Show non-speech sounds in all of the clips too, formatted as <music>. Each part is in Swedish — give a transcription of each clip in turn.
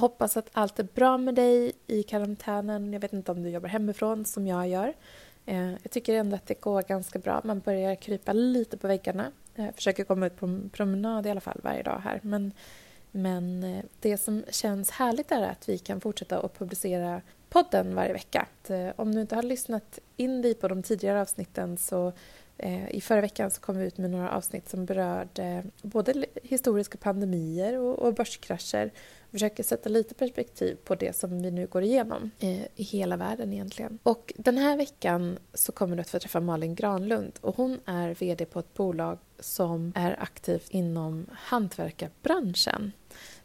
Hoppas att allt är bra med dig i karantänen. Jag vet inte om du jobbar hemifrån som jag gör. Eh, jag tycker ändå att det går ganska bra. Man börjar krypa lite på väggarna. Eh, jag försöker komma ut på en promenad i alla fall varje dag här. Men, men eh, det som känns härligt är att vi kan fortsätta att publicera podden varje vecka. Om du inte har lyssnat in dig på de tidigare avsnitten så i förra veckan så kom vi ut med några avsnitt som berörde både historiska pandemier och börskrascher försöker sätta lite perspektiv på det som vi nu går igenom eh, i hela världen egentligen. Och den här veckan så kommer du att få träffa Malin Granlund och hon är VD på ett bolag som är aktivt inom hantverkarbranschen.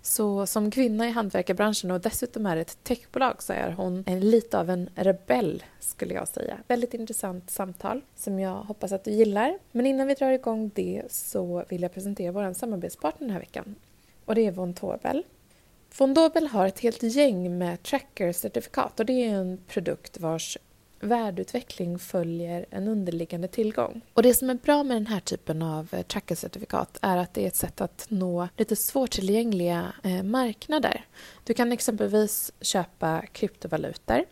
Så som kvinna i hantverkarbranschen och dessutom är ett techbolag så är hon en, lite av en rebell skulle jag säga. Väldigt intressant samtal som jag hoppas att du gillar. Men innan vi drar igång det så vill jag presentera vår samarbetspartner den här veckan. Och det är Von Torbell Von Dobel har ett helt gäng med tracker-certifikat och det är en produkt vars värdeutveckling följer en underliggande tillgång. Och det som är bra med den här typen av eh, tracker-certifikat är att det är ett sätt att nå lite svårtillgängliga eh, marknader. Du kan exempelvis köpa kryptovalutor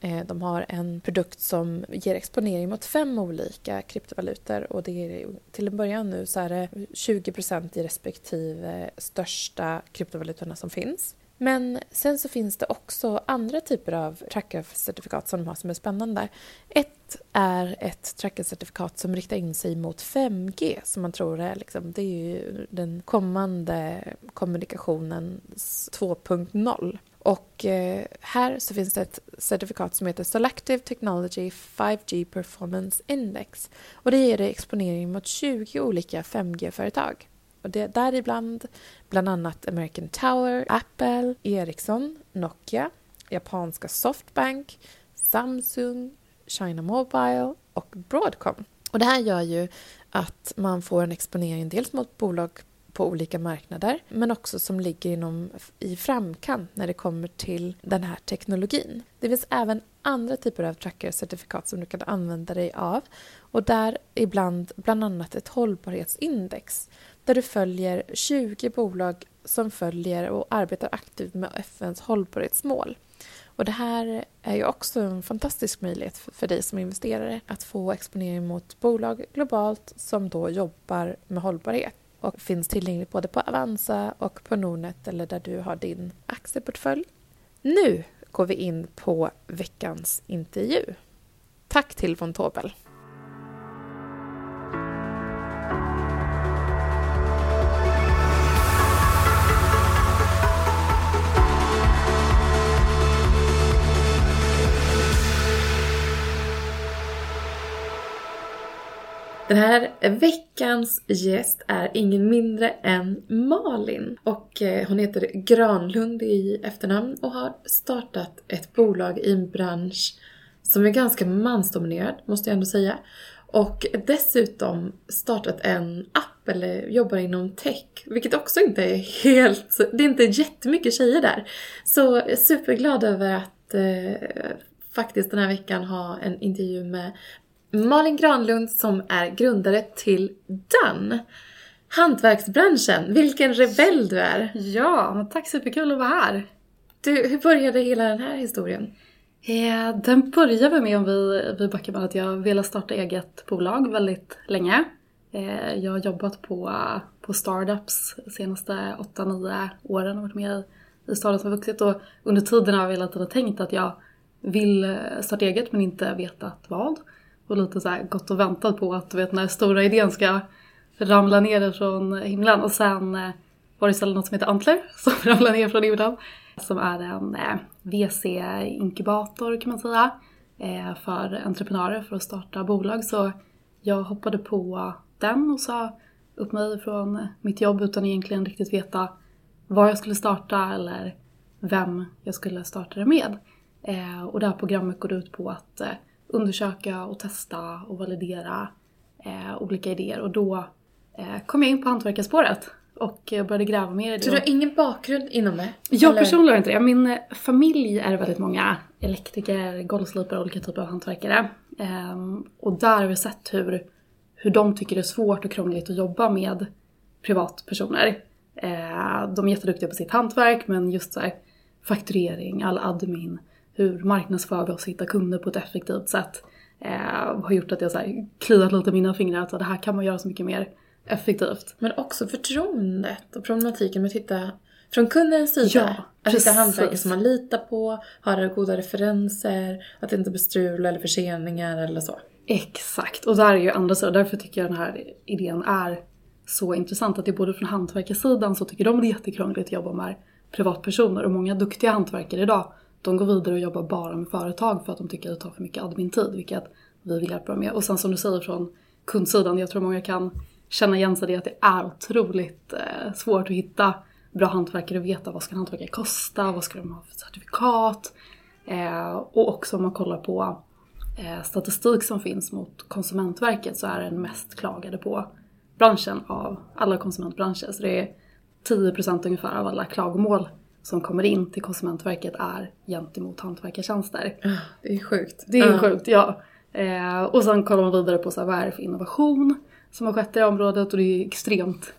Eh, de har en produkt som ger exponering mot fem olika kryptovalutor och det är, till en början nu så är det 20 i respektive största kryptovalutorna som finns. Men sen så finns det också andra typer av trackercertifikat som de har som är spännande. Ett är ett trackercertifikat som riktar in sig mot 5G som man tror är, liksom, det är ju den kommande kommunikationens 2.0. Och eh, här så finns det ett certifikat som heter Selective Technology 5G Performance Index. Och det ger dig exponering mot 20 olika 5G-företag. Och det är däribland bland annat American Tower, Apple, Ericsson, Nokia, japanska Softbank, Samsung, China Mobile och Broadcom. Och det här gör ju att man får en exponering dels mot bolag på olika marknader men också som ligger inom, i framkant när det kommer till den här teknologin. Det finns även andra typer av tracker-certifikat som du kan använda dig av och där ibland bland annat ett hållbarhetsindex där du följer 20 bolag som följer och arbetar aktivt med FNs hållbarhetsmål. Och det här är ju också en fantastisk möjlighet för dig som investerare att få exponering mot bolag globalt som då jobbar med hållbarhet och finns tillgängligt både på Avanza och på Nordnet eller där du har din aktieportfölj. Nu går vi in på veckans intervju. Tack till von Tobel. Den här veckans gäst är ingen mindre än Malin. Och eh, hon heter Granlund i efternamn och har startat ett bolag i en bransch som är ganska mansdominerad, måste jag ändå säga. Och dessutom startat en app eller jobbar inom tech, vilket också inte är helt... Det är inte jättemycket tjejer där. Så superglad över att eh, faktiskt den här veckan ha en intervju med Malin Granlund som är grundare till Done. Hantverksbranschen, vilken rebell du är! Ja, tack superkul att vara här! Du, hur började hela den här historien? Eh, den började med, om vi, vi backar med att jag ville starta eget bolag väldigt länge. Eh, jag har jobbat på, på startups de senaste 8-9 åren och varit med i startups som har vuxit och under tiden har jag hela tiden tänkt att jag vill starta eget men inte vetat vad och lite så här gått och väntat på att du vet när stora idén ska ramla ner från himlen och sen eh, var det istället något som heter Antler <laughs> som ramlade ner från himlen. Som är en eh, VC-inkubator kan man säga eh, för entreprenörer för att starta bolag. Så jag hoppade på den och sa upp mig från mitt jobb utan egentligen riktigt veta var jag skulle starta eller vem jag skulle starta det med. Och det här programmet går ut på att undersöka och testa och validera eh, olika idéer och då eh, kom jag in på hantverkarspåret och började gräva mer i det. Så du har ingen bakgrund inom det? Jag personligen har inte det. Min familj är väldigt många elektriker, golvslipare, olika typer av hantverkare. Um, och där har vi sett hur, hur de tycker det är svårt och krångligt att jobba med privatpersoner. Eh, de är jätteduktiga på sitt hantverk men just så här, fakturering, all admin, hur marknadsför vi oss och hittar kunder på ett effektivt sätt eh, har gjort att jag så här, kliat lite i mina fingrar att det här kan man göra så mycket mer effektivt. Men också förtroendet och problematiken med att hitta från kundens sida. Ja, att hitta hantverkare som man litar på, har goda referenser, att det inte blir strul eller förseningar eller så. Exakt, och där är ju andra sidan, därför tycker jag den här idén är så intressant att det är både från hantverkarsidan så tycker de det är jättekrångligt att jobba med privatpersoner och många duktiga hantverkare idag de går vidare och jobbar bara med företag för att de tycker att det tar för mycket admin-tid vilket vi vill hjälpa dem med. Och sen som du säger från kundsidan, jag tror många kan känna igen sig i det att det är otroligt eh, svårt att hitta bra hantverkare och veta vad ska en hantverkare kosta, vad ska de ha för certifikat. Eh, och också om man kollar på eh, statistik som finns mot Konsumentverket så är den mest klagade på branschen av alla konsumentbranscher. Så det är 10% ungefär av alla klagomål som kommer in till Konsumentverket är gentemot hantverkartjänster. Det är sjukt. Det är Ja. sjukt, ja. Eh, och sen kollar man vidare på så här, vad är det för innovation som har skett i området och det är extremt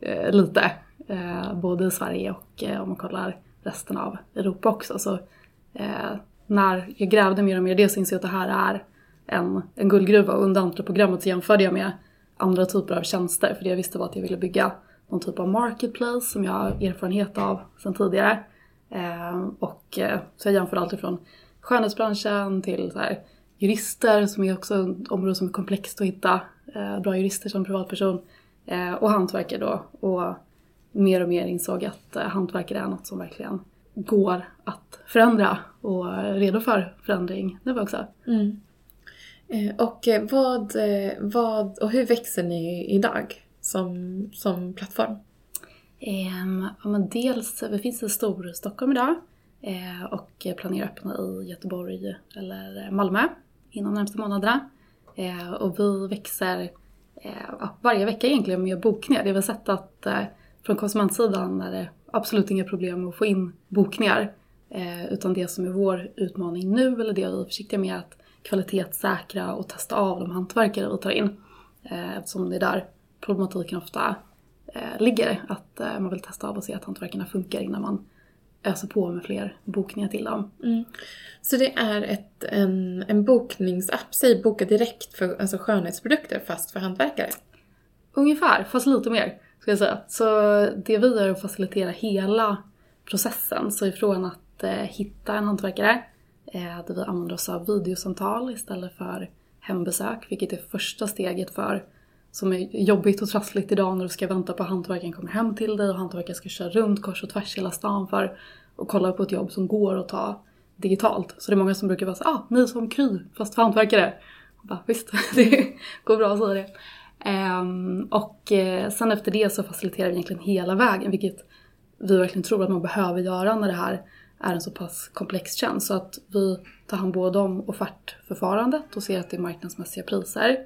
eh, lite. Eh, både i Sverige och om man kollar resten av Europa också. Så när jag grävde mer och mer det så insåg jag att det här är en, en guldgruva och under entreprogrammet så jämförde jag med andra typer av tjänster för det jag visste var att jag ville bygga någon typ av marketplace som jag har erfarenhet av sedan tidigare. Eh, och eh, så jag jämförde allt ifrån skönhetsbranschen till så här, jurister som är också ett område som är komplext att hitta eh, bra jurister som privatperson eh, och hantverkare då. Och mer och mer insåg att eh, hantverkare är något som verkligen går att förändra och är redo för förändring nu också. Mm. Eh, och eh, vad, vad och hur växer ni idag som, som plattform? Um, men dels, vi finns i Storstockholm idag eh, och planerar att öppna i Göteborg eller Malmö inom de närmaste månaderna. Eh, och vi växer eh, varje vecka egentligen med bokningar. Det har vi sett att eh, från konsumentsidan är det absolut inga problem att få in bokningar. Eh, utan det som är vår utmaning nu, eller det vi är försiktiga med, är att kvalitetssäkra och testa av de hantverkare vi tar in. Eh, eftersom det är där problematiken ofta eh, ligger. Att eh, man vill testa av och se att hantverkarna funkar innan man öser på med fler bokningar till dem. Så det är ett, en, en bokningsapp, säg boka direkt för alltså skönhetsprodukter fast för hantverkare? Ungefär, fast lite mer ska jag säga. Så det vi gör är att facilitera hela processen. Så ifrån att eh, hitta en hantverkare, eh, där vi använder oss av videosamtal istället för hembesök, vilket är första steget för som är jobbigt och trassligt idag när du ska vänta på att hantverkaren kommer hem till dig och hantverkaren ska köra runt kors och tvärs hela stan för att kolla på ett jobb som går att ta digitalt. Så det är många som brukar vara så ah, ni som Kry, fast för hantverkare. Och bara, visst, <laughs> det går bra att säga det. Um, och eh, sen efter det så faciliterar vi egentligen hela vägen, vilket vi verkligen tror att man behöver göra när det här är en så pass komplex tjänst. Så att vi tar hand både om offertförfarandet och ser att det är marknadsmässiga priser.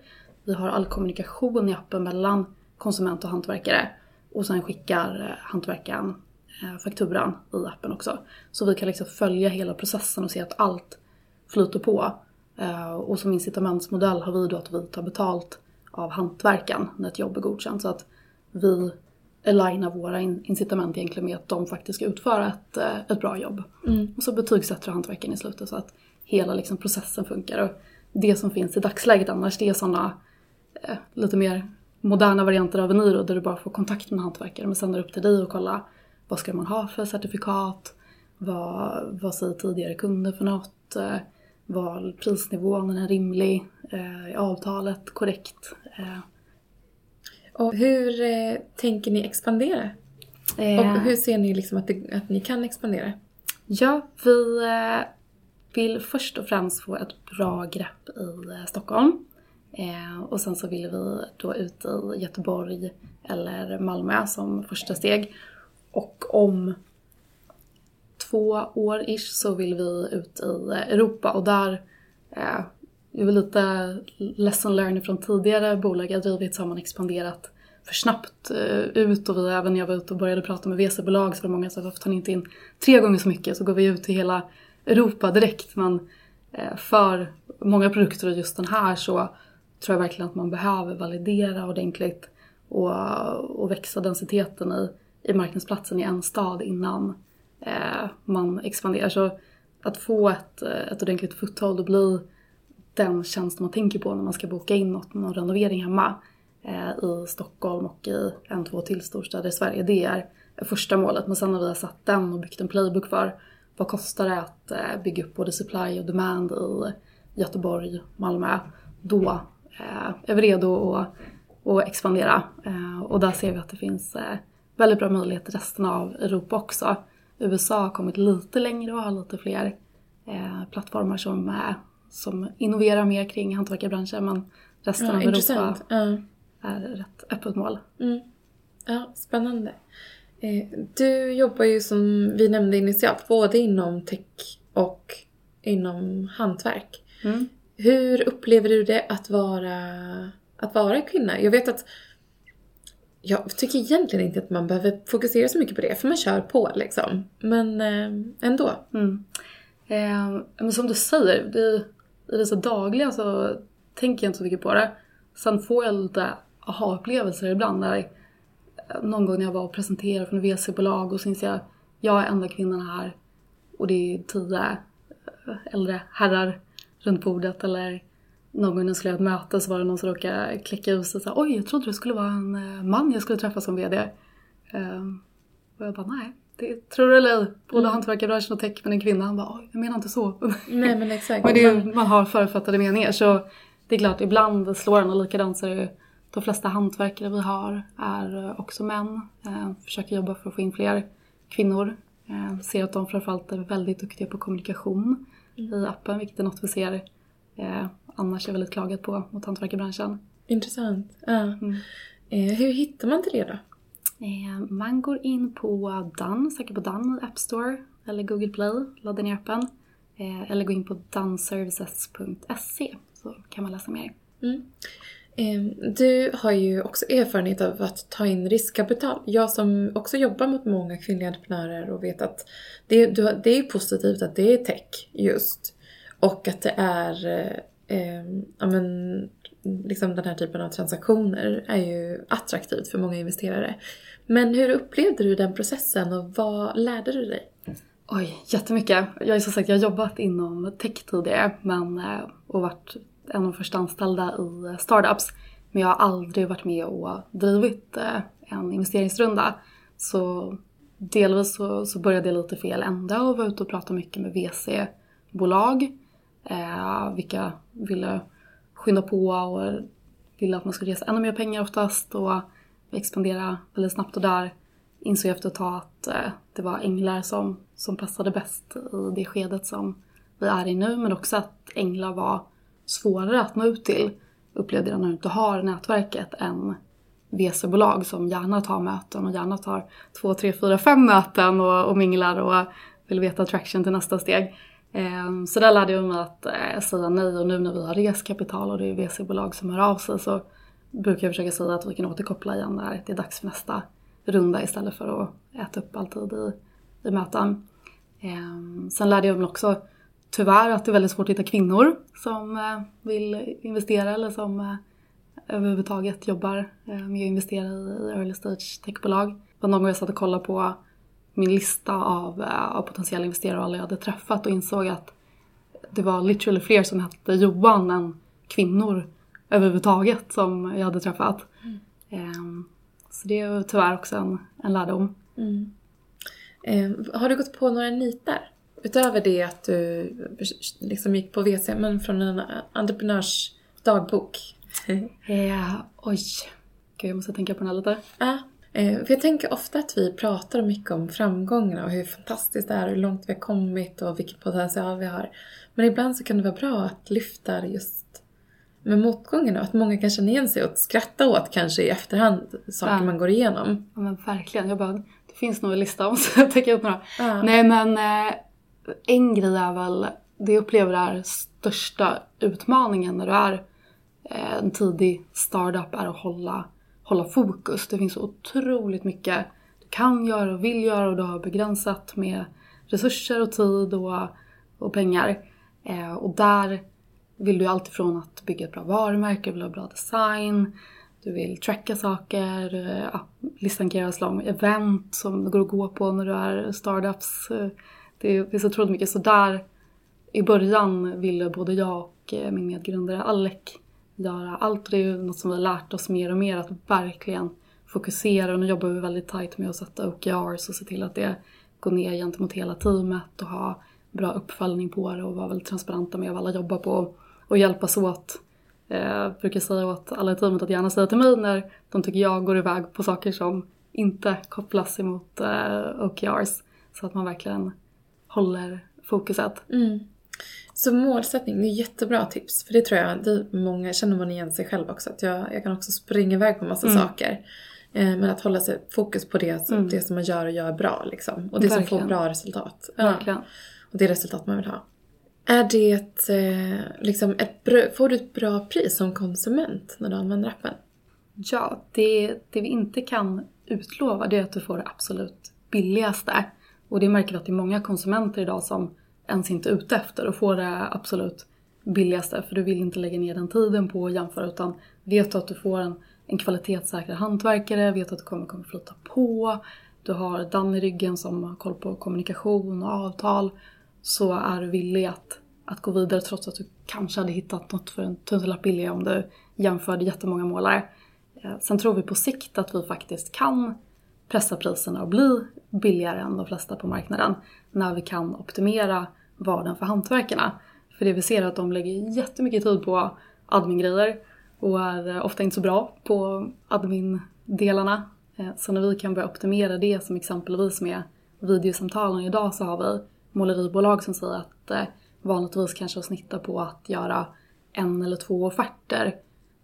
Vi har all kommunikation i appen mellan konsument och hantverkare. Och sen skickar eh, hantverkaren eh, fakturan i appen också. Så vi kan liksom följa hela processen och se att allt flyter på. Eh, Och som incitamentsmodell har vi då att vi tar betalt av hantverken när ett jobb är godkänt. Så att vi alignar våra in- incitament egentligen med att de faktiskt ska utföra ett, ett bra jobb. Och så betygsätter hantverkaren i slutet så att hela liksom, processen funkar. Och det som finns i dagsläget annars det är sådana eh, lite mer moderna varianter av Eniro där du bara får kontakt med hantverkare. Men sen är det upp till dig att kolla vad ska man ha för certifikat? Vad, vad säger tidigare kunder för något? Eh, Var prisnivån är rimlig? Eh, Är avtalet korrekt? Eh, Och hur eh, tänker ni expandera? Och hur ser ni liksom att, det, att ni kan expandera? Ja, vi vill först och främst få ett bra grepp i Stockholm. Eh, och sen så vill vi då ut i Göteborg eller Malmö som första steg. Och om två år ish så vill vi ut i Europa. Och där eh, är vi lite lesson learned från tidigare bolag. Jag drivit så har man expanderat för snabbt eh, ut. Och vi även när jag var ute och började prata med VC-bolag så var det många som sa varför tar ni inte in tre gånger så mycket? Så går vi ut till hela Europa direkt. Men eh, för många produkter och just den här så tror jag verkligen att man behöver validera ordentligt och, och växa densiteten i, i marknadsplatsen i en stad innan eh, man expanderar. Så att få ett, eh, ett ordentligt foothold och bli den tjänst man tänker på när man ska boka in något, någon renovering hemma eh, i Stockholm och i en, två till storstäder i Sverige. Det är första målet. Men sen när vi har satt den och byggt en playbook för vad kostar det att eh, bygga upp både supply och demand i Göteborg, Malmö, då är vi redo att, att expandera. Eh, och där ser vi att det finns eh, väldigt bra möjligheter i resten av Europa också. USA har kommit lite längre och har lite fler eh, plattformar som, eh, som innoverar mer kring hantverkarbranschen men resten ja, av Europa ja. är rätt öppet mål. Mm. Ja, spännande. Eh, du jobbar ju som vi nämnde initialt både inom tech och inom hantverk. Mm. Hur upplever du det att vara, att vara kvinna? Jag vet att jag tycker egentligen inte att man behöver fokusera så mycket på det för man kör på liksom. Men eh, ändå. Mm. Eh, men som du säger, det, i det så dagliga så tänker jag inte så mycket på det. Sen får jag lite aha-upplevelser ibland Där, någon gång när jag var och presenterade för ett WC-bolag och så inser jag jag är enda kvinnan här och det är tio eh, äldre herrar runt bordet eller någon gång när jag skulle ha ett möte så var det någon som råkade kläcka ur sig och oj jag trodde det skulle vara en eh, man jag skulle träffa som VD. Um, och jag bara nej, det tror du eller både mm. hantverkarbranschen och tech men en kvinna han bara oj jag menar inte så. <laughs> Nej men exakt. men det är, man har förutfattade meningar så det är klart ibland slår den och likadant så är det de flesta hantverkare vi har är också män. Eh, försöker jobba för att få in fler kvinnor. Eh, ser att de framförallt är väldigt duktiga på kommunikation mm. I appen, vilket är något vi ser eh, annars är väldigt klagat på mot hantverkarbranschen. Intressant. Ja. Mm. Eh, hur hittar man till det då? Eh, man går in på Dan, söker på Dan i App Store eller Google Play, laddar ner appen. Eh, eller gå in på danservices.se så kan man läsa mer. Mm. Ehm, du har ju också erfarenhet av att ta in riskkapital. Jag som också jobbar mot många kvinnliga entreprenörer och vet att det, det är positivt att det är tech just. Och att det är, eh, ehm, ja men, liksom den här typen av transaktioner är ju attraktivt för många investerare. Men hur upplevde du den processen och vad lärde du dig? Oj, jättemycket. Jag har som sagt jag har jobbat inom tech tidigare men, eh, och varit en av de första anställda i eh, startups. Men jag har aldrig varit med och drivit eh, en investeringsrunda. Så delvis så, så började jag lite fel ända och var ute och pratade mycket med VC-bolag. Eh, vilka ville skynda på och ville att man skulle resa ännu mer pengar oftast och expandera väldigt snabbt och där insåg jag efter ett tag att eh, det var änglar som, som passade bäst i det skedet som vi är i nu men också att änglar var svårare att nå ut till upplevde jag när du inte har nätverket än VC-bolag som gärna tar möten och gärna tar två, tre, fyra, fem möten och, och minglar och vill veta attraction till nästa steg. Ehm, så där lärde jag mig att eh, säga nej och nu när vi har rest kapital och det är VC-bolag som hör av sig så brukar jag försöka säga att vi kan återkoppla igen när det är dags för nästa runda istället för att äta upp all tid i, i möten. Ehm, sen lärde jag mig också tyvärr att det är väldigt svårt att hitta kvinnor som eh, vill investera eller som eh, överhuvudtaget jobbar eh, med att investera i early stage techbolag. Det var någon gång jag satt och kollade på min lista av, av potentiella investerare och alla jag hade träffat och insåg att det var literally fler som hette Johan än kvinnor överhuvudtaget som jag hade träffat. Mm. Ehm, så det är tyvärr också en, en lärdom. Mm. Eh, har du gått på några nitar? Utöver det att du liksom gick på WC, men från en entreprenörs dagbok. <laughs> ja, oj. Gud, jag måste tänka på den här lite. Ja. Eh, för jag tänker ofta att vi pratar mycket om framgångarna och hur fantastiskt det är, hur långt vi har kommit och vilken potential vi har. Men ibland så kan det vara bra att lyfta just med motgångarna att många kan känna igen sig och skratta åt kanske i efterhand saker ja. man går igenom. Ja men verkligen. Jag bara, det finns nog en lista om så jag tänker upp några. Ja. Nej men eh, en grej är väl, det jag upplever är största utmaningen när du är eh, en tidig startup är att hålla, hålla fokus. Det finns så otroligt mycket du kan göra och vill göra och du har begränsat med resurser och tid och, och pengar. Eh, och där vill du alltifrån att bygga ett bra varumärke, vill ha bra design, du vill tracka saker, eh, ja, listan kan göras lång, event som går att gå på när du är startups. Eh, det finns otroligt mycket. Så där i början ville både jag och eh, min medgrundare Alec göra allt. och Det är ju något som vi har lärt oss mer och mer att verkligen fokusera och nu jobbar vi väldigt tight med att sätta OKRs och se till att det går ner gentemot hela teamet och ha bra uppföljning på det och vara väldigt transparenta med vad alla jobbar på och hjälpas åt. Jag brukar säga åt alla i teamet att gärna säga till mig när de tycker jag går iväg på saker som inte kopplas emot eh, OKRs så att man verkligen håller fokuset. Mm. Så målsättning, det är jättebra tips. För det tror jag, det många känner man igen sig själv också. Att jag, jag kan också springa iväg på massa mm. saker. Eh, men att hålla sig fokus på det, mm. det som man gör och gör bra liksom. Och det Verkligen. som får bra resultat. Verkligen. Och det resultat man vill ha. Är det eh, liksom ett får du ett bra pris som konsument när du använder appen? Ja, det, det vi inte kan utlova det är att du får det absolut billigaste. Och det märker vi att det är många konsumenter idag som ens inte är ute efter att få det absolut billigaste. För du vill inte lägga ner den tiden på att jämföra utan vet du att du får en, en kvalitetssäkrad hantverkare, vet att du kommer, kommer flytta på, du har Dan i ryggen som har koll på kommunikation och avtal så är du villig att, att gå vidare trots att du kanske hade hittat något för en tusenlapp billigare om du jämförde jättemånga målare. Eh, sen tror vi på sikt att vi faktiskt kan pressa priserna och bli billigare än de flesta på marknaden när vi kan optimera vardagen för hantverkarna. För det vi ser är att de lägger jättemycket tid på admin-grejer och är ofta inte så bra på admin-delarna. Eh, så när vi kan börja optimera det som exempelvis med videosamtalen idag så har vi måleribolag som säger att eh, vanligtvis kanske snittar på att göra en eller två offerter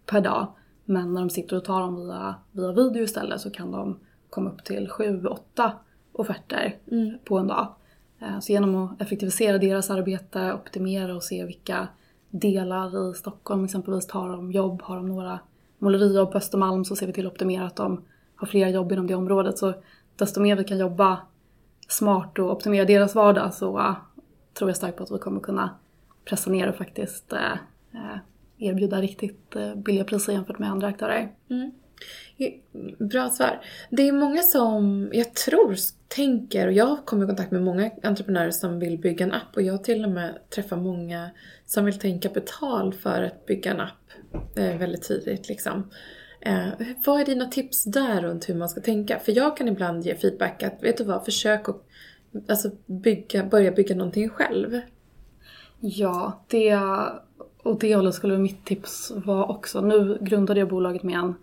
per dag. Men när de sitter och tar dem via, via video istället så kan de komma upp till sju, åtta offerter mm. på en dag. Eh, så genom att effektivisera deras arbete, optimera och se vilka delar i Stockholm exempelvis tar de jobb, har de några målerijobb på Östermalm så ser vi till att optimera att de har fler jobb inom det området. Så desto mer vi kan jobba smart och optimera deras vardag så uh, tror jag starkt på att vi kommer kunna pressa ner och faktiskt uh, erbjuda riktigt billiga priser jämfört med andra aktörer. Mm. Bra svar. Det är många som jag tror tänker, och jag har kommit i kontakt med många entreprenörer som vill bygga en app och jag har till och med träffat många som vill ta in kapital för att bygga en app eh, väldigt tidigt liksom. Eh, vad är dina tips där runt hur man ska tänka? För jag kan ibland ge feedback att, vet du vad, försök att alltså, bygga, börja bygga någonting själv. Ja, det, och det hållet skulle mitt tips vara också. Nu grundade jag bolaget med en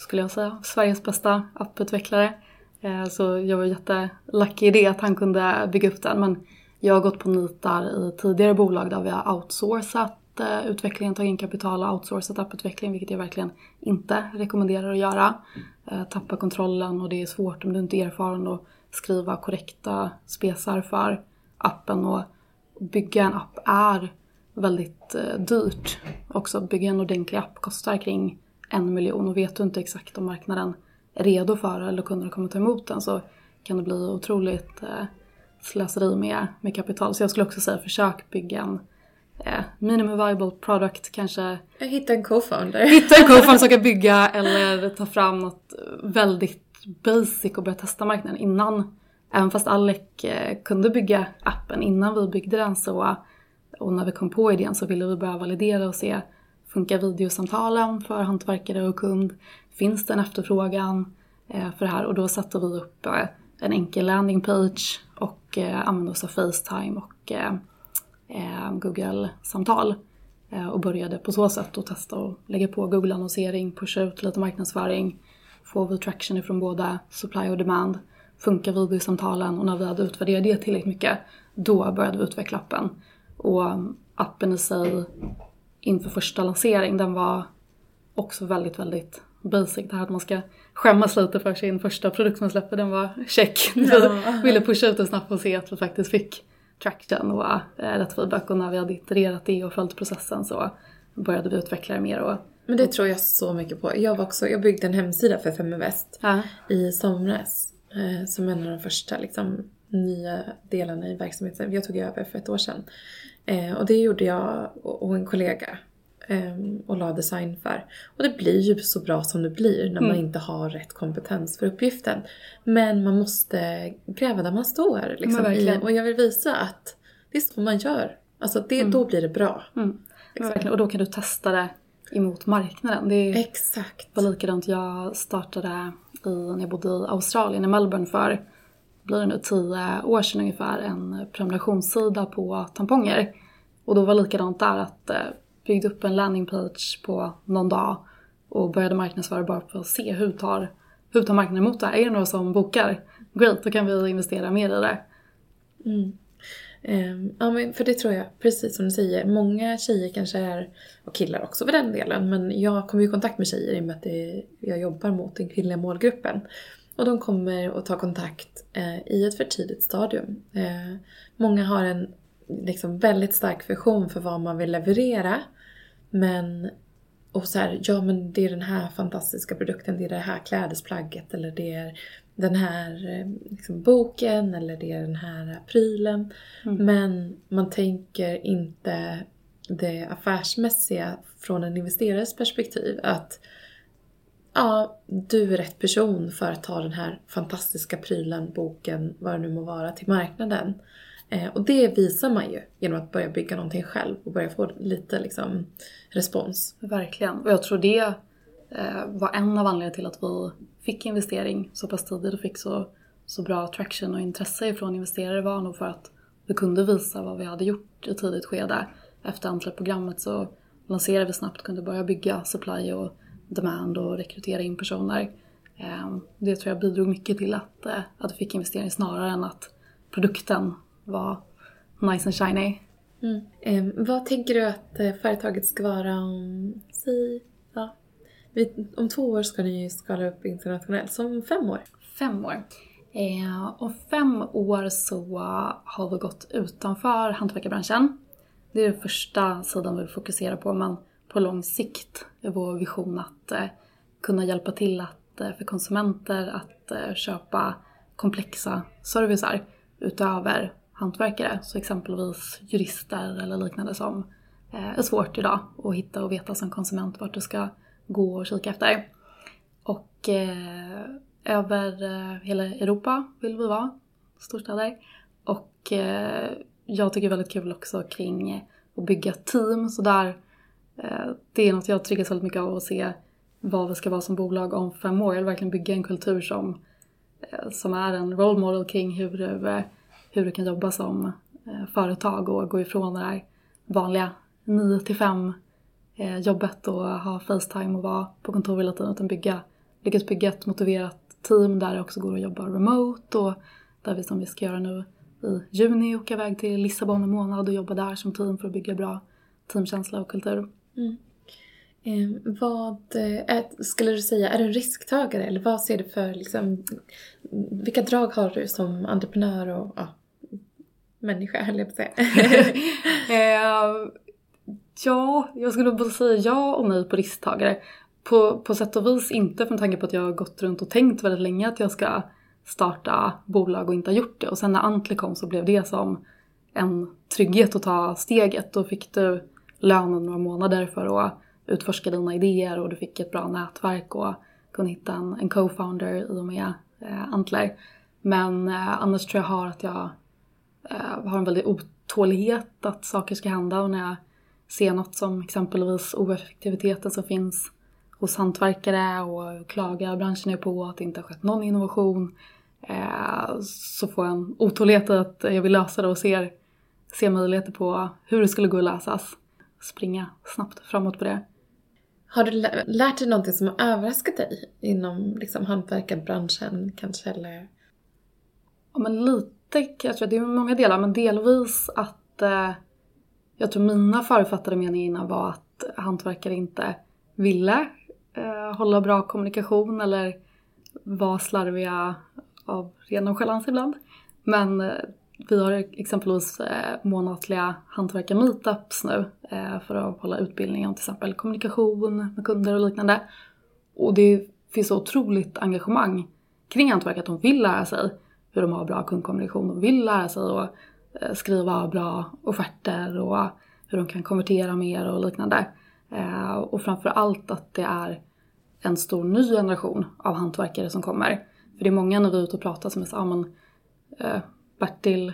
skulle jag säga, Sveriges bästa apputvecklare. Eh, så jag var jättelucky i det att han kunde bygga upp den. Men jag har gått på nitar i tidigare bolag där vi har outsourcat eh, utvecklingen, tagit in kapital och outsourcat apputveckling, vilket jag verkligen inte rekommenderar att göra. Eh, tappa kontrollen och det är svårt om du inte är erfaren att skriva korrekta spesar för appen och bygga en app är väldigt dyrt. Också bygga en ordentlig app kostar kring en miljon och vet du inte exakt om marknaden är redo för eller kunderna kommer ta emot den så kan det bli otroligt eh, slöseri med, med kapital. Så jag skulle också säga försök bygga en eh, minimum viable product kanske. Hitta en co-founder. Hitta en co-founder som <laughs> kan bygga eller ta fram något väldigt basic och börja testa marknaden innan. Även fast Alec eh, kunde bygga appen innan vi byggde den så och när vi kom på idén så ville vi börja validera och se Funkar videosamtalen för hantverkare och kund? Finns det en efterfrågan eh, för det här? Och då satte vi upp eh, en enkel landing page och eh, använde oss av Facetime och Google-samtal. Och började på så sätt att testa och lägga på Google-annonsering, pusha ut lite marknadsföring. Får vi traction ifrån både supply och demand? Funkar videosamtalen? Och när vi hade utvärderat det tillräckligt mycket, då började vi utveckla appen. Och appen i sig inför första lansering, den var också väldigt, väldigt basic. Det här att man ska skämmas lite för sin första produkt man släpper, den var check. <laughs> Ja. Vi ville pusha ut den snabbt och se att vi faktiskt fick traction och äh, rätt feedback och när vi hade itererat det och följt processen så började vi utveckla det mer och men det tror jag så mycket på. Jag var också, jag byggde en hemsida för Feminvest ja. i somras. Eh, som en av de första liksom, nya delarna i verksamheten. Jag tog över för ett år sedan. Eh, och det gjorde jag och en kollega. ehm, och la design för. Och det blir ju så bra som det blir när man Mm. inte har rätt kompetens för uppgiften. Men man måste gräva där man står. Liksom, i, och jag vill visa att det är så man gör. Alltså det, då blir det bra. Mm. Verkligen, och då kan du testa det emot marknaden. Det är Exakt. var likadant. Jag startade i, när jag bodde i Australien, i Melbourne för, blir det nu tio år sedan ungefär, en prenumerationssida på tamponger. Och då var likadant där att eh, byggde upp en landingpage på någon dag och började marknadsföra bara för att se hur tar, hur tar marknaden emot det här? Är det några som bokar? Great, då kan vi investera mer i det. Mm. Ehm, ja men för det tror jag, precis som du säger, många tjejer kanske är, och killar också för den delen, men jag kommer ju i kontakt med tjejer i och med att det, jag jobbar mot den kvinnliga målgruppen. Och de kommer att ta kontakt eh, i ett för tidigt stadium. Eh, många har en liksom, väldigt stark vision för vad man vill leverera. Men, och så här, ja men det är den här fantastiska produkten, det är det här klädesplagget eller det är den här eh, liksom, boken eller det är den här prylen. Mm. Men man tänker inte det affärsmässiga från en investerares perspektiv. Att ja, du är rätt person för att ta den här fantastiska prylen, boken, vad det nu må vara, till marknaden. Eh, och det visar man ju genom att börja bygga någonting själv och börja få lite liksom, respons. Verkligen. Och jag tror det eh, var en av anledningarna till att vi fick investering så pass tidigt och fick så, så bra traction och intresse från investerare var nog för att vi kunde visa vad vi hade gjort i tidigt skede. Efter Antler-programmet så lanserade vi snabbt, kunde börja bygga supply och demand och rekrytera in personer. Eh, det tror jag bidrog mycket till att, eh, att vi fick investering snarare än att produkten var nice and shiny. Mm. Eh, vad tänker du att eh, företaget ska vara om, säg, ja, om två år ska ni ju skala upp internationellt, som fem år? Fem år. Eh, om fem år så har vi gått utanför hantverkarbranschen. Det är den första sidan vi vill fokusera på men på lång sikt är vår vision att eh, kunna hjälpa till att, eh, för konsumenter att eh, köpa komplexa servicer utöver hantverkare. Så exempelvis jurister eller liknande som är svårt idag att hitta och veta som konsument vart du ska gå och kika efter. Och eh, över hela Europa vill vi vara, storstäder. Och eh, jag tycker väldigt kul också kring att bygga team. Så där, Eh, det är något jag triggas väldigt mycket av att se vad vi ska vara som bolag om fem år. Jag vill verkligen bygga en kultur som, eh, som är en role model kring hur du, hur du kan jobba som företag och gå ifrån det här vanliga 9 till 5 jobbet och ha Facetime och vara på kontor hela tiden utan bygga, lyckas bygga ett motiverat team där det också går att jobba remote och där vi som vi ska göra nu i juni åka iväg till Lissabon en månad och jobba där som team för att bygga bra teamkänsla och kultur. Mm. Ehm, eh, vad är, skulle du säga, är du en risktagare eller vad ser du för liksom, vilka drag har du som entreprenör och ja, människa höll jag på att säga. <laughs> Eh, ja, jag skulle både säga ja och nej på risktagare. På, på sätt och vis inte med tanke på att jag har gått runt och tänkt väldigt länge att jag ska starta bolag och inte har gjort det. Och sen när Antler kom så blev det som en trygghet att ta steget. Då fick du lönen några månader för att utforska dina idéer och du fick ett bra nätverk och kunde hitta en, en co-founder i och med eh, Antler. Men eh, annars tror jag har att jag eh, har en väldig otålighet att saker ska hända och när jag ser något som exempelvis oeffektiviteten som finns hos hantverkare och klagar branschen är på att det inte har skett någon innovation eh, så får jag en otålighet i att jag vill lösa det och ser, ser möjligheter på hur det skulle gå att lösas. Springa snabbt framåt på det. Har du lä- lärt dig någonting som har överraskat dig inom liksom, hantverkarbranschen kanske eller? Ja men lite kan jag tror att det är många delar men delvis att eh, jag tror mina förutfattade meningar innan var att hantverkare inte ville eh, hålla bra kommunikation eller var slarviga av ren nonchalans ibland. Men eh, vi har exempelvis eh, månatliga hantverkar-meetups nu eh, för att hålla utbildning om till exempel kommunikation med kunder och liknande. Och det finns så otroligt engagemang kring hantverk att de vill lära sig hur de har bra kundkommunikation. De vill lära sig att eh, skriva bra offerter och hur de kan konvertera mer och liknande. Och framför allt att det är en stor ny generation av hantverkare som kommer. För det är många när vi är ute och pratar som är så ah, men, Bertil,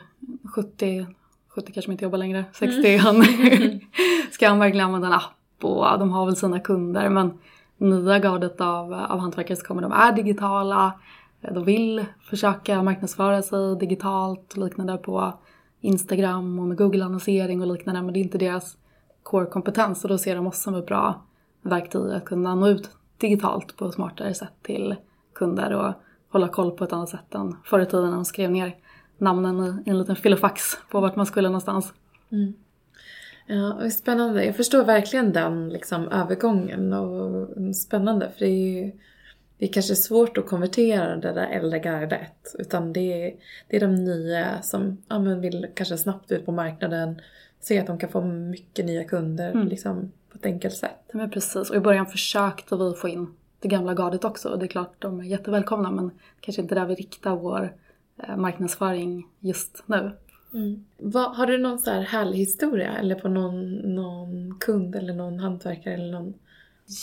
70, 70 kanske inte jobbar längre, 60, mm. han <laughs> ska han verkligen använda en app och de har väl sina kunder men nya gardet av, av hantverkare som kommer, de är digitala, de vill försöka marknadsföra sig digitalt och liknande på Instagram och med Google-annonsering och liknande men det är inte deras core-kompetens och då ser de oss som ett bra verktyg att kunna nå ut digitalt på ett smartare sätt till kunder och hålla koll på ett annat sätt än förr i tiden när de skrev ner namnen i en liten filofax på vart man skulle någonstans. Mm. Ja, spännande. Jag förstår verkligen den liksom, övergången och spännande för det är ju det är kanske svårt att konvertera det där äldre gardet. Utan det är, det är de nya som ja, men vill kanske snabbt ut på marknaden, se att de kan få mycket nya kunder mm. liksom, på ett enkelt sätt. Ja, men precis, och i början försökte vi få in det gamla gardet också. Det är klart de är jättevälkomna men kanske inte där vi riktar vår marknadsföring just nu. Mm. Vad, har du någon så här härlig historia eller på någon, någon kund eller någon hantverkare eller någon,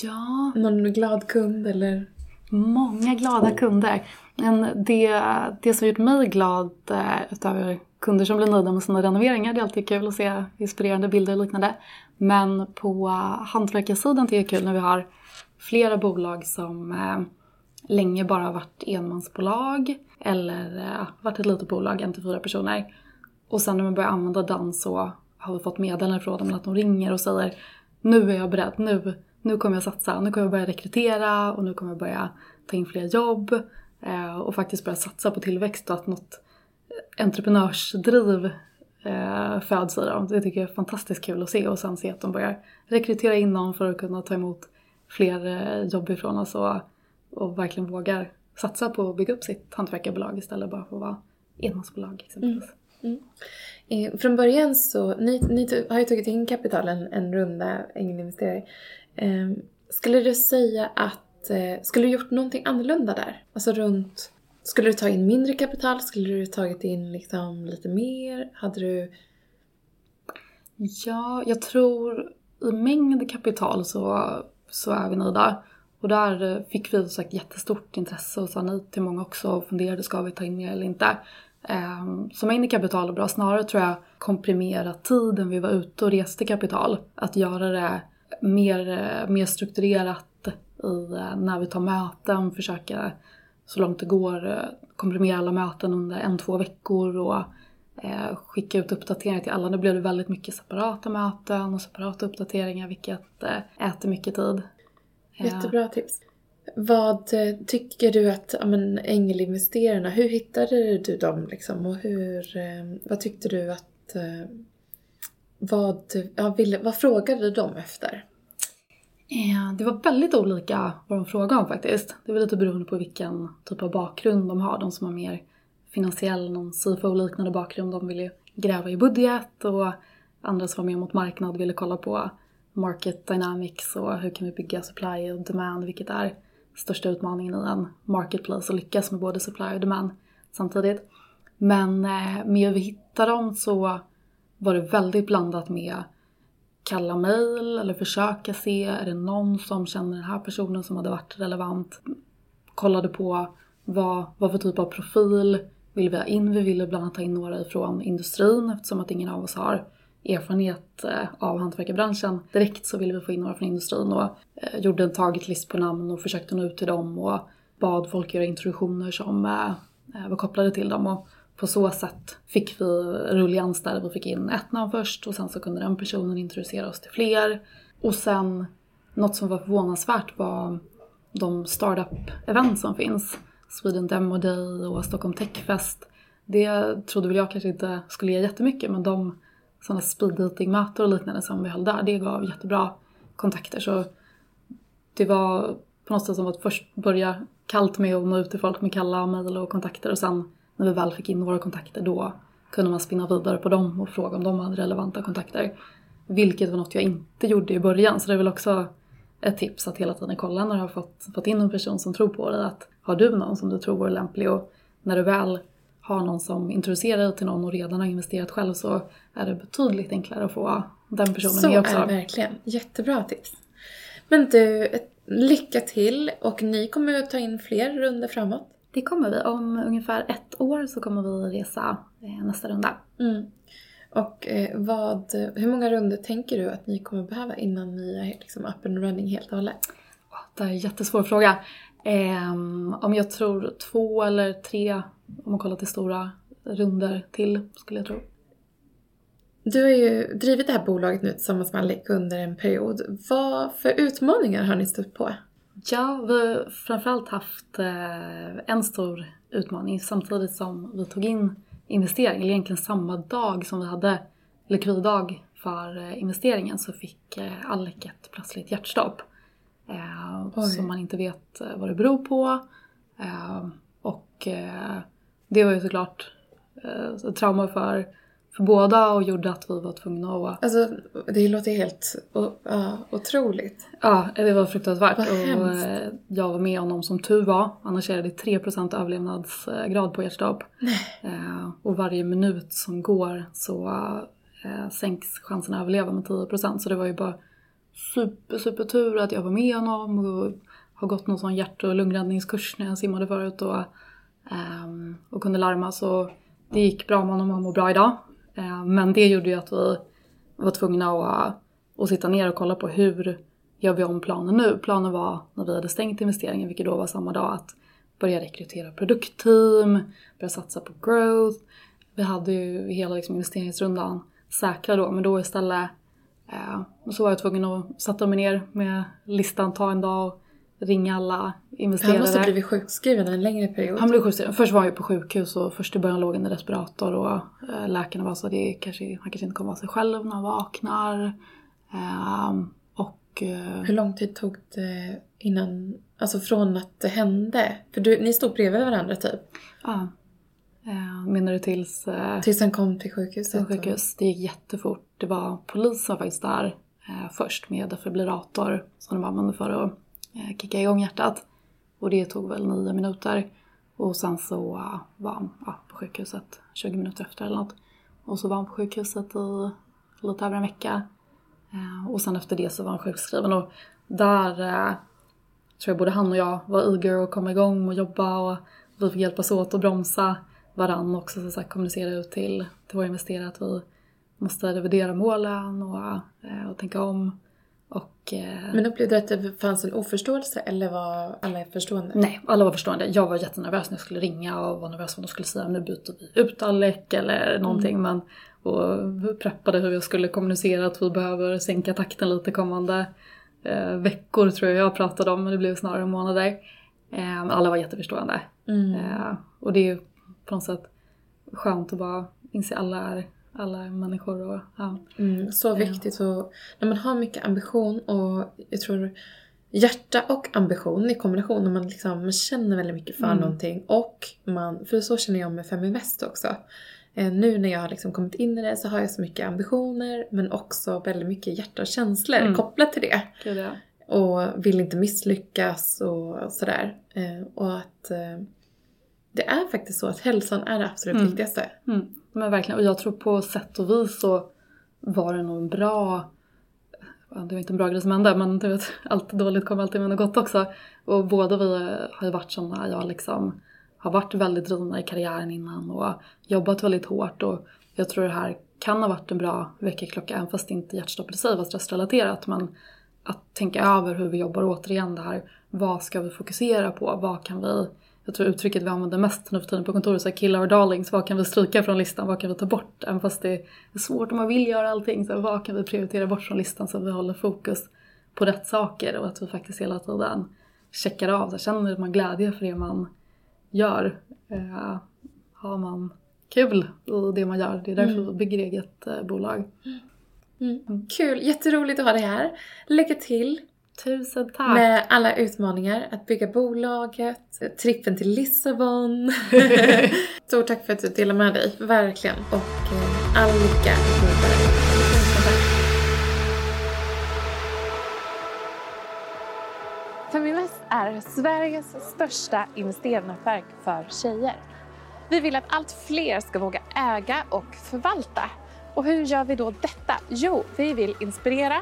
ja. någon glad kund eller? Många glada kunder. Men det, det som gjort mig glad eh, utöver kunder som blir nöjda med sina renoveringar, det är alltid kul att se inspirerande bilder och liknande. Men på hantverkarsidan tycker jag det är kul när vi har flera bolag som eh, länge bara varit enmansbolag eller eh, varit ett litet bolag, en till fyra personer. Och sen när man börjar använda den så har vi fått meddelanden från dem att de ringer och säger nu är jag beredd, nu, nu kommer jag satsa, nu kommer jag börja rekrytera och nu kommer jag börja ta in fler jobb eh, och faktiskt börja satsa på tillväxt och att något entreprenörsdriv eh, föds i dem. Det tycker jag är fantastiskt kul att se och sen se att de börjar rekrytera in någon för att kunna ta emot fler eh, jobb ifrån oss och, och verkligen vågar satsa på att bygga upp sitt hantverkarbolag istället bara för att vara enmansbolag exempelvis. Mm. Mm. Eh, från början så, ni, ni har ju tagit in kapital en, en runda ängelinvesterare. Eh, skulle du säga att, eh, skulle du gjort någonting annorlunda där? Alltså runt, skulle du ta in mindre kapital? Skulle du tagit in liksom lite mer? Hade du? Ja, jag tror i mängd kapital så, så är vi nöjda. Och där eh, fick vi sagt jättestort intresse och sa nej till många också och funderade, ska vi ta in mer eller inte? Ehm, så man in i kapital och bra. Snarare tror jag komprimera tiden vi var ute och reste kapital. Att göra det mer, eh, mer strukturerat i, eh, när vi tar möten, försöka så långt det går komprimera alla möten under en, två veckor och eh, skicka ut uppdateringar till alla. Nu blev det väldigt mycket separata möten och separata uppdateringar vilket eh, äter mycket tid. Jättebra tips. Vad eh, tycker du att ja, men, ängelinvesterarna, hur hittade du dem liksom? Och hur, eh, vad tyckte du att... Eh, vad, ja, ville, vad frågade de efter? Ja, det var väldigt olika vad de frågade om faktiskt. Det var lite beroende på vilken typ av bakgrund de har. De som har mer finansiell, någon CFO-liknande bakgrund, de ville gräva i budget och andra som var mer mot marknad ville kolla på market dynamics och hur kan vi bygga supply och demand, vilket är största utmaningen i en marketplace att lyckas med både supply och demand samtidigt. Men eh, med hur vi hittade dem så var det väldigt blandat med kalla mejl eller försöka se, är det någon som känner den här personen som hade varit relevant? Kollade på vad, vad för typ av profil vill vi ha in? Vi ville bland annat ta in några ifrån industrin eftersom att ingen av oss har erfarenhet eh, av hantverkarbranschen direkt så ville vi få in några från industrin och eh, gjorde en targetlist på namn och försökte nå ut till dem och bad folk göra introduktioner som eh, var kopplade till dem och på så sätt fick vi rullians där vi fick in ett namn först och sen så kunde den personen introducera oss till fler. Och sen något som var förvånansvärt var de startup-event som finns. Sweden Demo Day och Stockholm Tech Fest. Det trodde väl jag kanske inte skulle ge jättemycket men de sådana speed dating-möten och liknande som vi höll där, det gav jättebra kontakter. Så det var på något sätt som att först börja kallt med att nå ut till folk med kalla mejl och kontakter och sen när vi väl fick in våra kontakter då kunde man spinna vidare på dem och fråga om de hade relevanta kontakter. Vilket var något jag inte gjorde i början så det är väl också ett tips att hela tiden kolla när du har fått, fått in en person som tror på dig att har du någon som du tror vore lämplig och när du väl har någon som introducerar dig till någon och redan har investerat själv så är det betydligt enklare att få den personen så med också. Så är det verkligen. Jättebra tips. Men du, lycka till och ni kommer att ta in fler runder framåt. Det kommer vi. Om ungefär ett år så kommer vi resa eh, nästa runda. Mm. Och eh, vad, hur många runder tänker du att ni kommer behöva innan ni är liksom up and running helt och hållet? Det är en jättesvår fråga. Eh, om jag tror två eller tre, om man kollar till stora runder till skulle jag tro. Du har ju drivit det här bolaget nu tillsammans med Alec under en period. Vad för utmaningar har ni stött på? Ja, vi har framförallt haft eh, en stor utmaning samtidigt som vi tog in investering, eller egentligen samma dag som vi hade likviddag för eh, investeringen så fick eh, Alec ett plötsligt hjärtstopp. Som man inte vet vad det beror på. Och det var ju såklart ett trauma för för båda och gjorde att vi var tvungna att... Alltså det låter helt uh, otroligt. Ja, det var fruktansvärt. Vad och hemskt. eh, jag var med honom som tur var. Annars är det 3% överlevnadsgrad på hjärtstopp. Eh, och varje minut som går så eh, sänks chansen att överleva med 10%. Så det var ju bara super, super tur att jag var med honom och har gått någon sån hjärt och lungräddningskurs när jag simmade förut och, um, och kunde larma. Så det gick bra med honom och han mår bra idag. Um, Men det gjorde ju att vi var tvungna att, att sitta ner och kolla på hur gör vi om planen nu. Planen var när vi hade stängt investeringen, vilket då var samma dag, att börja rekrytera produktteam, börja satsa på growth. Vi hade ju hela liksom investeringsrundan säkra då, men då istället eh, så var jag tvungen att sätta mig ner med listan, ta en dag och ringa alla investerare. Han måste ha blivit sjukskriven en längre period. Han blev sjukskriven. Först var han ju på sjukhus och först i början låg han i respirator och eh, läkarna var så att det kanske, han kanske inte kommer vara sig själv när han vaknar. Ehm, och eh, Hur lång tid tog det innan, alltså från att det hände? För du, ni stod bredvid varandra typ? ja. Eh, menar du tills, eh, Tills han kom till sjukhuset? till sjukhus? Det gick jättefort. Det var polis som var faktiskt där eh, först med defibrillator som de använde för att kicka igång hjärtat. Och det tog väl nio minuter. Och sen så var han ja, på sjukhuset 20 minuter efter eller något. Och så var han på sjukhuset i lite över en vecka. Och sen efter det så var han sjukskriven. Och där tror jag både han och jag var eager att komma igång och jobba och vi fick hjälpas åt att bromsa varann också. Så sagt, kommunicera ut till, till våra investerare att vi måste revidera målen och, eh, och tänka om. Och, eh, Men upplevde du att det fanns en oförståelse eller var alla förstående? Nej, alla var förstående. Jag var jättenervös när jag skulle ringa och var nervös vad de skulle säga. Nu byter vi ut Alec eller någonting. Men, och preppade hur jag skulle kommunicera att vi behöver sänka takten lite kommande eh, veckor tror jag jag pratade om. Men det blev snarare månader. Eh, alla var jätteförstående. Mm. Eh, och det på något sätt skönt att bara inse alla är, alla människor. Och, ja. Mm, så viktigt. Och när man har mycket ambition och jag tror hjärta och ambition i kombination. När man, liksom, man känner väldigt mycket för Mm. någonting. Och man, för så känner jag med Feminvest också. Eh, nu när jag har liksom kommit in i det så har jag så mycket ambitioner men också väldigt mycket hjärta och känslor Mm. kopplat till det. Gud, ja. Och vill inte misslyckas och sådär. Eh, och att eh, det är faktiskt så att hälsan är det absolut Mm. viktigaste. Mm, men verkligen. Och jag tror på sätt och vis så var det nog en bra... Det var inte en bra grej som hände, men du vet, <laughs> allt dåligt kommer alltid med något gott också. Och båda vi har ju varit sådana, jag liksom har varit väldigt drivna i karriären innan och jobbat väldigt hårt. Och jag tror det här kan ha varit en bra väckarklocka, även fast inte hjärtstoppet i sig var stressrelaterat. Men att tänka över hur vi jobbar återigen det här. Vad ska vi fokusera på? Vad kan vi... Jag tror uttrycket vi använder mest nu för tiden på kontoret är kill our darlings. Vad kan vi stryka från listan? Vad kan vi ta bort? Även fast det är svårt om man vill göra allting. Så vad kan vi prioritera bort från listan så att vi håller fokus på rätt saker och att vi faktiskt hela tiden checkar av. Så känner man glädje för det man gör? Eh, har man kul i det man gör? Det är därför vi bygger eget eh, bolag. Mm. Kul, jätteroligt att ha dig här. Lycka till Tusen tack! med alla utmaningar. Att bygga bolaget, trippen till Lissabon. <laughs> Stort tack för att du delade med dig, verkligen. Och eh, all lycka vidare. Feminvest är Sveriges största investeringsnätverk för tjejer. Vi vill att allt fler ska våga äga och förvalta. Och hur gör vi då detta? Jo, vi vill inspirera,